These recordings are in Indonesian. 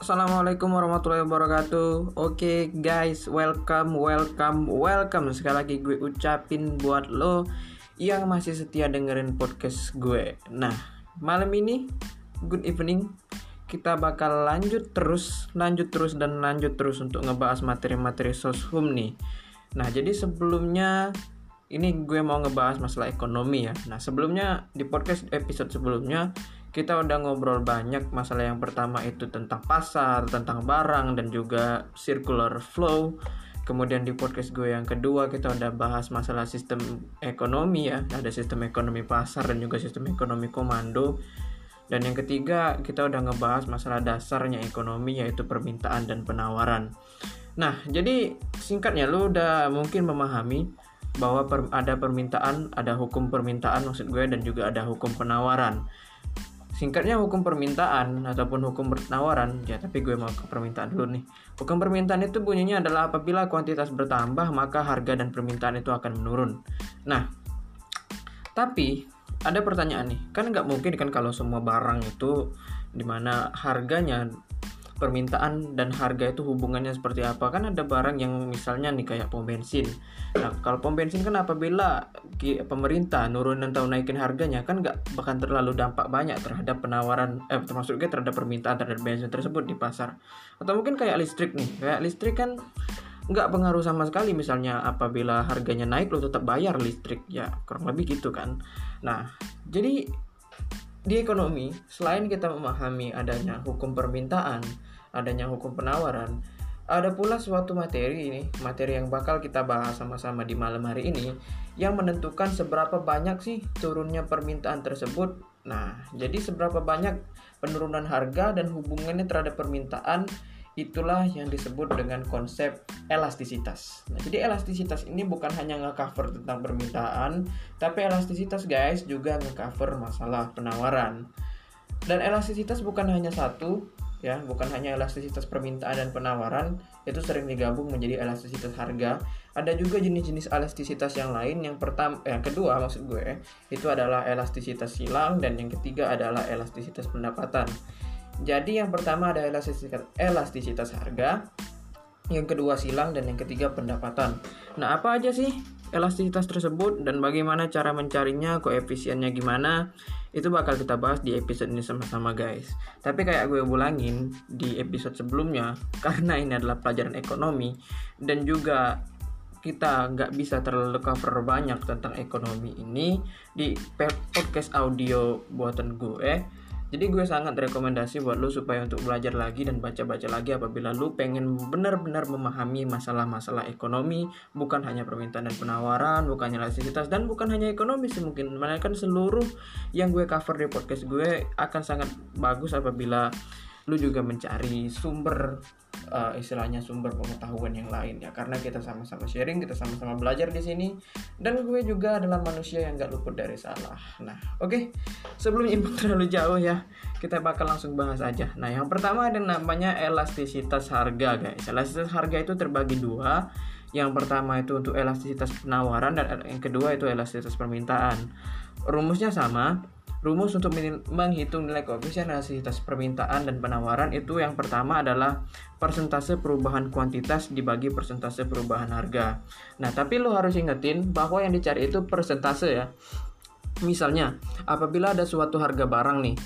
Assalamualaikum warahmatullahi wabarakatuh. Oke guys, welcome, welcome, welcome. Sekali lagi gue ucapin buat lo Yang masih setia dengerin podcast gue. Nah, malam ini Good evening. Kita bakal lanjut terus Lanjut terus dan lanjut terus Untuk ngebahas materi-materi soshum nih. Nah, jadi sebelumnya Ini gue mau ngebahas masalah ekonomi ya. Nah, sebelumnya di podcast episode sebelumnya kita udah ngobrol banyak masalah yang pertama itu tentang pasar, tentang barang dan juga circular flow. Kemudian di podcast gue yang kedua kita udah bahas masalah sistem ekonomi ya, ada sistem ekonomi pasar dan juga sistem ekonomi komando. Dan yang ketiga kita udah ngebahas masalah dasarnya ekonomi yaitu permintaan dan penawaran. Nah, jadi singkatnya lu udah mungkin memahami bahwa ada permintaan, ada hukum permintaan maksud gue dan juga ada hukum penawaran. Singkatnya hukum permintaan ataupun hukum penawaran, ya tapi gue mau ke permintaan dulu nih. Hukum permintaan itu bunyinya adalah apabila kuantitas bertambah maka harga dan permintaan itu akan menurun. Nah, tapi ada pertanyaan nih, kan nggak mungkin kan kalau semua barang itu di mana harganya permintaan dan harga itu hubungannya seperti apa. Kan ada barang yang misalnya nih kayak pom bensin. Nah kalau pom bensin kan apabila pemerintah nurunin atau naikin harganya kan nggak bahkan terlalu dampak banyak terhadap penawaran eh termasuk juga terhadap permintaan terhadap bensin tersebut di pasar. Atau mungkin kayak listrik nih. Kayak listrik kan nggak pengaruh sama sekali. Misalnya apabila harganya naik lo tetap bayar listrik. Ya kurang lebih gitu kan. Nah jadi di ekonomi, selain kita memahami adanya hukum permintaan, adanya hukum penawaran, ada pula suatu materi ini, materi yang bakal kita bahas sama-sama di malam hari ini yang menentukan seberapa banyak sih turunnya permintaan tersebut. Nah, jadi seberapa banyak penurunan harga dan hubungannya terhadap permintaan itulah yang disebut dengan konsep elastisitas. Nah, jadi elastisitas ini bukan hanya nge-cover tentang permintaan, tapi elastisitas guys juga nge-cover masalah penawaran. Dan elastisitas bukan hanya satu, ya, bukan hanya elastisitas permintaan dan penawaran, itu sering digabung menjadi elastisitas harga. Ada juga jenis-jenis elastisitas yang lain. Yang pertama, yang kedua maksud gue, itu adalah elastisitas silang dan yang ketiga adalah elastisitas pendapatan. Jadi yang pertama ada elastisitas, elastisitas harga, yang kedua silang dan yang ketiga pendapatan. Nah, apa aja sih elastisitas tersebut dan bagaimana cara mencarinya, koefisiennya gimana? Itu bakal kita bahas di episode ini sama-sama guys. Tapi kayak gue ulangin di episode sebelumnya, karena ini adalah pelajaran ekonomi dan juga kita nggak bisa terlalu cover banyak tentang ekonomi ini di podcast audio buatan gue jadi gue sangat rekomendasi buat lo supaya untuk belajar lagi dan baca-baca lagi apabila lo pengen benar-benar memahami masalah-masalah ekonomi, bukan hanya permintaan dan penawaran, bukan hanya elastisitas dan bukan hanya ekonomi sih mungkin, melainkan seluruh yang gue cover di podcast gue akan sangat bagus apabila lu juga mencari sumber uh, istilahnya sumber pengetahuan yang lain ya. Karena kita sama-sama sharing kita sama-sama belajar di sini dan gue juga adalah manusia yang gak luput dari salah. Nah oke okay. sebelum imbang terlalu jauh ya kita bakal langsung bahas aja. Nah yang pertama ada namanya elastisitas harga guys. Elastisitas harga itu terbagi dua. Yang pertama itu untuk elastisitas penawaran dan yang kedua itu elastisitas permintaan. Rumusnya sama Rumus untuk menghitung nilai koefisien elastisitas permintaan dan penawaran itu yang pertama adalah persentase perubahan kuantitas dibagi persentase perubahan harga. Nah, tapi lo harus ingetin bahwa yang dicari itu persentase ya. Misalnya, apabila ada suatu harga barang nih,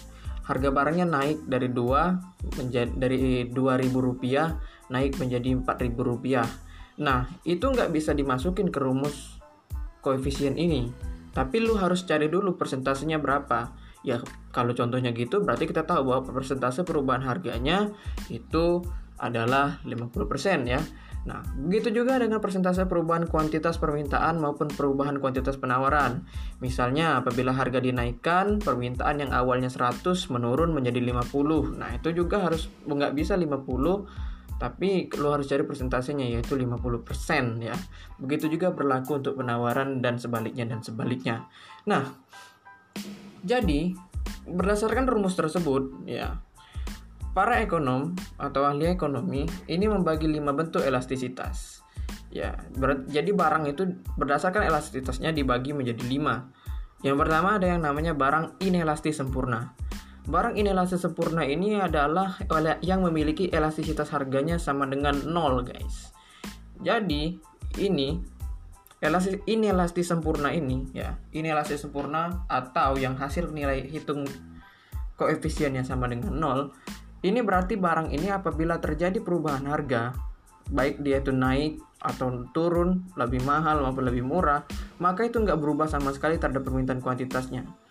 harga barangnya naik dari 2 menjadi dari 2000 rupiah naik menjadi 4000 rupiah. Nah, itu nggak bisa dimasukin ke rumus koefisien ini tapi lu harus cari dulu persentasenya berapa. Ya kalau contohnya gitu berarti kita tahu bahwa persentase perubahan harganya itu adalah 50% ya. Nah, begitu juga dengan persentase perubahan kuantitas permintaan maupun perubahan kuantitas penawaran. Misalnya, apabila harga dinaikkan, permintaan yang awalnya 100 menurun menjadi 50. Nah, itu juga harus nggak bisa 50 tapi lo harus cari persentasenya yaitu 50% ya. Begitu juga berlaku untuk penawaran dan sebaliknya dan sebaliknya. Nah, jadi berdasarkan rumus tersebut ya, para ekonom atau ahli ekonomi ini membagi lima bentuk elastisitas. Ya, ber, jadi barang itu berdasarkan elastisitasnya dibagi menjadi lima. Yang pertama ada yang namanya barang inelastis sempurna. Barang inelastis sempurna ini adalah yang memiliki elastisitas harganya sama dengan nol, guys. Jadi, ini elastis inelastis sempurna ini ya, inelastis sempurna atau yang hasil nilai hitung koefisiennya sama dengan nol, ini berarti barang ini apabila terjadi perubahan harga, baik dia itu naik atau turun, lebih mahal maupun lebih murah, maka itu nggak berubah sama sekali terhadap permintaan kuantitasnya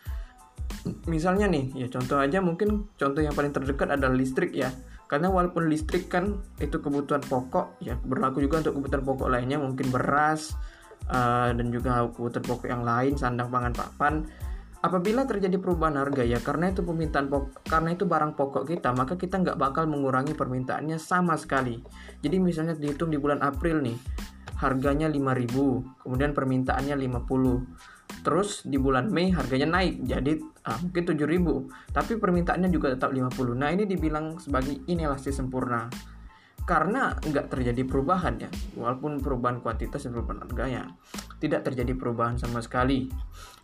misalnya nih ya contoh aja mungkin contoh yang paling terdekat adalah listrik ya. Karena walaupun listrik kan itu kebutuhan pokok ya berlaku juga untuk kebutuhan pokok lainnya mungkin beras uh, dan juga kebutuhan pokok yang lain sandang pangan papan apabila terjadi perubahan harga ya karena itu permintaan pokok karena itu barang pokok kita maka kita nggak bakal mengurangi permintaannya sama sekali jadi misalnya dihitung di bulan April nih harganya 5000 kemudian permintaannya 50 Terus di bulan Mei harganya naik jadi ah, mungkin 7000 tapi permintaannya juga tetap 50. Nah, ini dibilang sebagai inelastis sempurna. Karena nggak terjadi perubahan ya, walaupun perubahan kuantitas dan perubahan harganya tidak terjadi perubahan sama sekali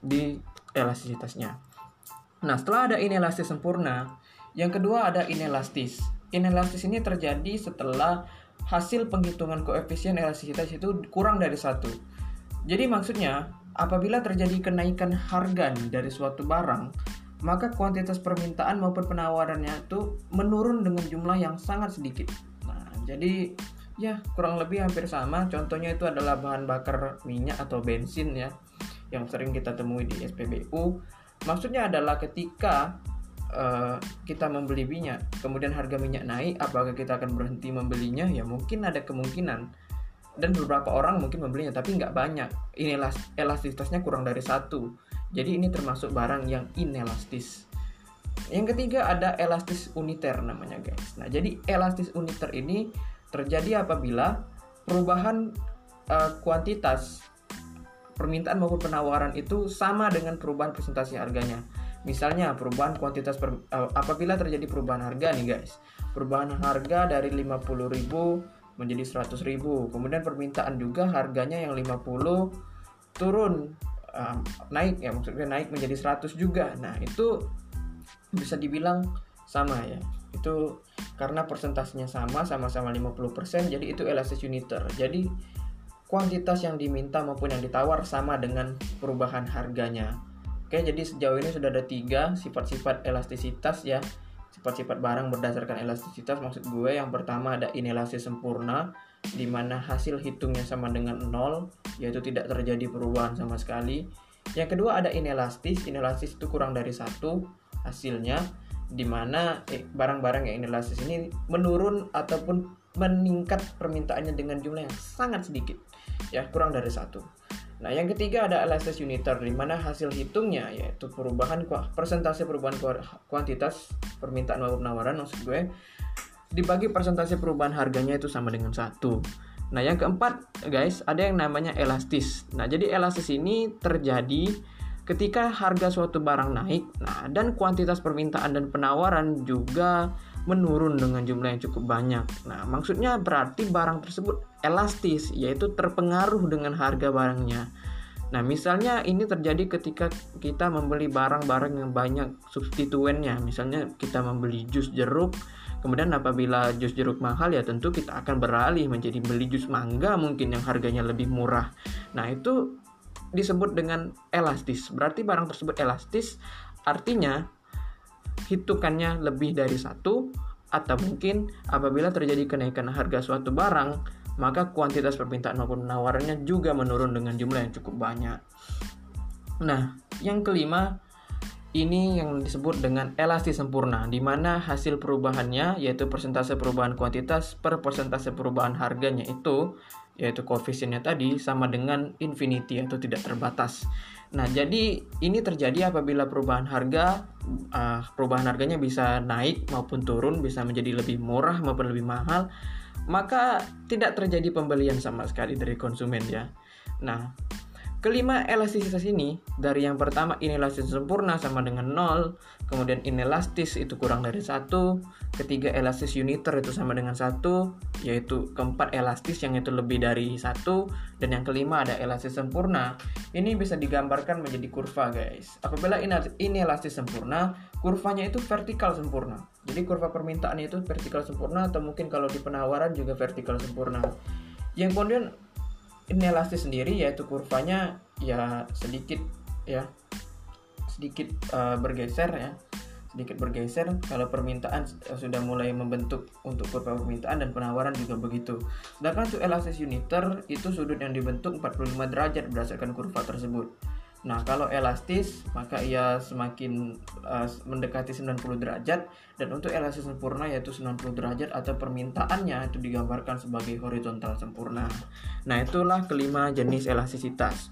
di elastisitasnya. Nah, setelah ada inelastis sempurna, yang kedua ada inelastis. Inelastis ini terjadi setelah hasil penghitungan koefisien elastisitas itu kurang dari satu. Jadi maksudnya Apabila terjadi kenaikan harga dari suatu barang, maka kuantitas permintaan maupun penawarannya itu menurun dengan jumlah yang sangat sedikit. Jadi ya kurang lebih hampir sama. Contohnya itu adalah bahan bakar minyak atau bensin ya yang sering kita temui di SPBU. Maksudnya adalah ketika uh, kita membeli minyak, kemudian harga minyak naik, apakah kita akan berhenti membelinya? Ya mungkin ada kemungkinan dan beberapa orang mungkin membelinya tapi nggak banyak ini elastisitasnya kurang dari satu jadi ini termasuk barang yang inelastis yang ketiga ada elastis uniter namanya guys. Nah jadi elastis uniter ini terjadi apabila perubahan uh, kuantitas permintaan maupun penawaran itu sama dengan perubahan presentasi harganya. Misalnya perubahan kuantitas per, uh, apabila terjadi perubahan harga nih guys. Perubahan harga dari 50.000 menjadi 100 ribu. Kemudian permintaan juga harganya yang 50 turun um, naik ya maksudnya naik menjadi 100 juga. Nah itu bisa dibilang sama ya. Itu karena persentasenya sama sama-sama 50% jadi itu elastis uniter. Jadi kuantitas yang diminta maupun yang ditawar sama dengan perubahan harganya. Oke jadi sejauh ini sudah ada tiga sifat-sifat elastisitas ya. Sifat-sifat barang berdasarkan elastisitas maksud gue. Yang pertama ada inelastis sempurna di mana hasil hitungnya sama dengan nol yaitu tidak terjadi perubahan sama sekali. Yang kedua ada inelastis. Inelastis itu kurang dari satu hasilnya di mana eh, barang-barang yang inelastis ini menurun ataupun meningkat permintaannya dengan jumlah yang sangat sedikit ya kurang dari satu Nah, yang ketiga ada elastis uniter di mana hasil hitungnya yaitu perubahan persentase perubahan kuantitas permintaan maupun penawaran maksud gue dibagi persentase perubahan harganya itu sama dengan satu. Nah, yang keempat, guys, ada yang namanya elastis. Nah, jadi elastis ini terjadi ketika harga suatu barang naik, nah dan kuantitas permintaan dan penawaran juga menurun dengan jumlah yang cukup banyak. Nah, maksudnya berarti barang tersebut elastis, yaitu terpengaruh dengan harga barangnya. Nah, misalnya ini terjadi ketika kita membeli barang-barang yang banyak substituennya. Misalnya kita membeli jus jeruk, kemudian apabila jus jeruk mahal ya tentu kita akan beralih menjadi beli jus mangga mungkin yang harganya lebih murah. Nah, itu disebut dengan elastis. Berarti barang tersebut elastis artinya hitungannya lebih dari satu atau mungkin apabila terjadi kenaikan harga suatu barang maka kuantitas permintaan maupun penawarannya juga menurun dengan jumlah yang cukup banyak. Nah, yang kelima ini yang disebut dengan elastis sempurna, di mana hasil perubahannya yaitu persentase perubahan kuantitas per persentase perubahan harganya itu yaitu koefisiennya tadi sama dengan infinity atau tidak terbatas. Nah, jadi ini terjadi apabila perubahan harga, uh, perubahan harganya bisa naik maupun turun, bisa menjadi lebih murah maupun lebih mahal, maka tidak terjadi pembelian sama sekali dari konsumen ya. Nah, Kelima elastisitas ini dari yang pertama inelastis sempurna sama dengan 0, kemudian inelastis itu kurang dari satu, ketiga elastis uniter itu sama dengan satu, yaitu keempat elastis yang itu lebih dari satu, dan yang kelima ada elastis sempurna. Ini bisa digambarkan menjadi kurva guys. Apabila ini elastis sempurna, kurvanya itu vertikal sempurna. Jadi kurva permintaan itu vertikal sempurna atau mungkin kalau di penawaran juga vertikal sempurna. Yang kemudian inelastis sendiri yaitu kurvanya ya sedikit ya. Sedikit uh, bergeser ya. Sedikit bergeser kalau permintaan sudah mulai membentuk untuk kurva permintaan dan penawaran juga begitu. Sedangkan untuk elastis uniter itu sudut yang dibentuk 45 derajat berdasarkan kurva tersebut Nah, kalau elastis maka ia semakin uh, mendekati 90 derajat dan untuk elastis sempurna yaitu 90 derajat atau permintaannya itu digambarkan sebagai horizontal sempurna. Nah, itulah kelima jenis elastisitas.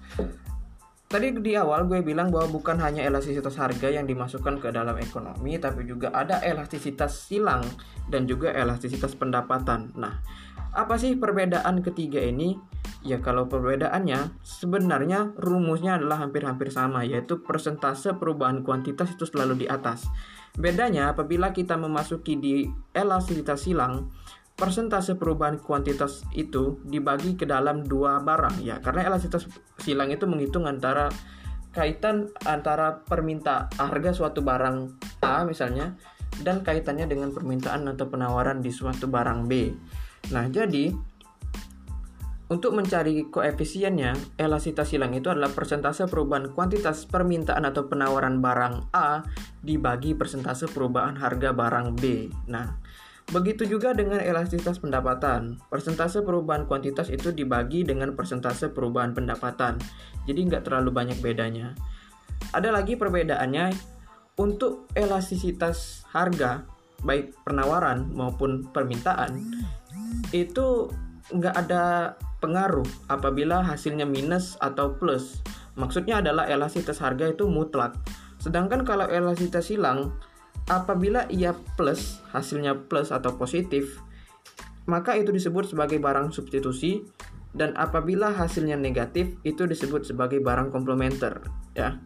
Tadi di awal gue bilang bahwa bukan hanya elastisitas harga yang dimasukkan ke dalam ekonomi, tapi juga ada elastisitas silang dan juga elastisitas pendapatan. Nah, apa sih perbedaan ketiga ini? Ya kalau perbedaannya sebenarnya rumusnya adalah hampir-hampir sama yaitu persentase perubahan kuantitas itu selalu di atas. Bedanya apabila kita memasuki di elastisitas silang, persentase perubahan kuantitas itu dibagi ke dalam dua barang ya karena elastisitas silang itu menghitung antara kaitan antara permintaan harga suatu barang A misalnya dan kaitannya dengan permintaan atau penawaran di suatu barang B. Nah, jadi untuk mencari koefisiennya, elastisitas silang itu adalah persentase perubahan kuantitas permintaan atau penawaran barang A dibagi persentase perubahan harga barang B. Nah, begitu juga dengan elastisitas pendapatan. Persentase perubahan kuantitas itu dibagi dengan persentase perubahan pendapatan. Jadi nggak terlalu banyak bedanya. Ada lagi perbedaannya untuk elastisitas harga, baik penawaran maupun permintaan, itu nggak ada pengaruh apabila hasilnya minus atau plus. Maksudnya adalah elastisitas harga itu mutlak. Sedangkan kalau elastisitas silang, apabila ia plus, hasilnya plus atau positif, maka itu disebut sebagai barang substitusi dan apabila hasilnya negatif itu disebut sebagai barang komplementer ya.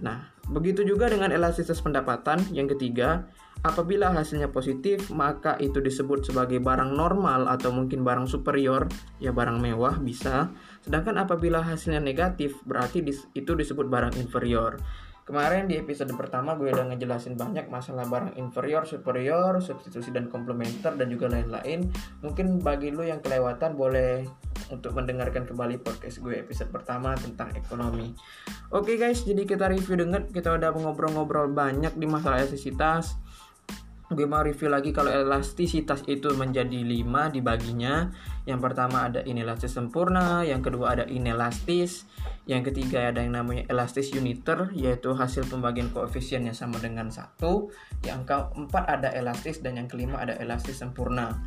Nah, begitu juga dengan elastisitas pendapatan yang ketiga, Apabila hasilnya positif, maka itu disebut sebagai barang normal atau mungkin barang superior, ya barang mewah bisa. Sedangkan apabila hasilnya negatif, berarti itu disebut barang inferior. Kemarin di episode pertama gue udah ngejelasin banyak masalah barang inferior, superior, substitusi dan komplementer dan juga lain-lain. Mungkin bagi lo yang kelewatan boleh untuk mendengarkan kembali podcast gue episode pertama tentang ekonomi. Oke guys, jadi kita review dengar kita udah ngobrol-ngobrol banyak di masalah elastisitas gue mau review lagi kalau elastisitas itu menjadi 5 dibaginya yang pertama ada inelastis sempurna yang kedua ada inelastis yang ketiga ada yang namanya elastis uniter yaitu hasil pembagian koefisien yang sama dengan satu yang keempat ada elastis dan yang kelima ada elastis sempurna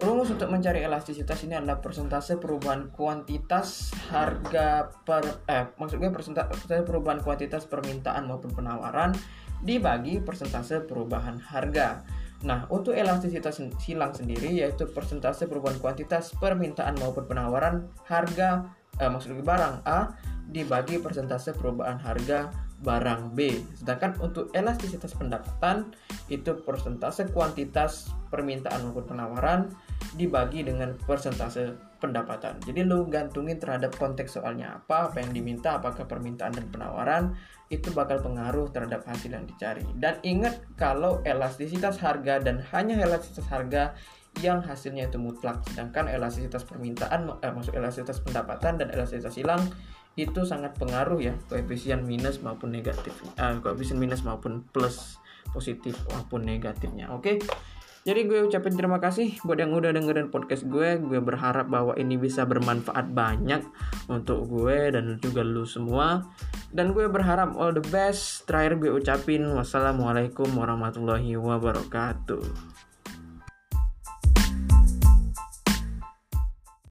Rumus untuk mencari elastisitas ini adalah persentase perubahan kuantitas harga per eh maksudnya persentase perubahan kuantitas permintaan maupun penawaran dibagi persentase perubahan harga. Nah, untuk elastisitas silang sendiri yaitu persentase perubahan kuantitas permintaan maupun penawaran harga eh, maksudnya barang A dibagi persentase perubahan harga barang B. Sedangkan untuk elastisitas pendapatan itu persentase kuantitas permintaan maupun penawaran dibagi dengan persentase pendapatan. Jadi lu gantungin terhadap konteks soalnya apa, apa yang diminta, apakah permintaan dan penawaran itu bakal pengaruh terhadap hasil yang dicari. Dan ingat kalau elastisitas harga dan hanya elastisitas harga yang hasilnya itu mutlak, sedangkan elastisitas permintaan, eh, maksud elastisitas pendapatan dan elastisitas hilang itu sangat pengaruh ya koefisien minus maupun negatif, eh, koefisien minus maupun plus positif maupun negatifnya. Oke. Okay? Jadi gue ucapin terima kasih buat yang udah dengerin podcast gue. Gue berharap bahwa ini bisa bermanfaat banyak untuk gue dan juga lu semua. Dan gue berharap all the best. Terakhir gue ucapin wassalamualaikum warahmatullahi wabarakatuh.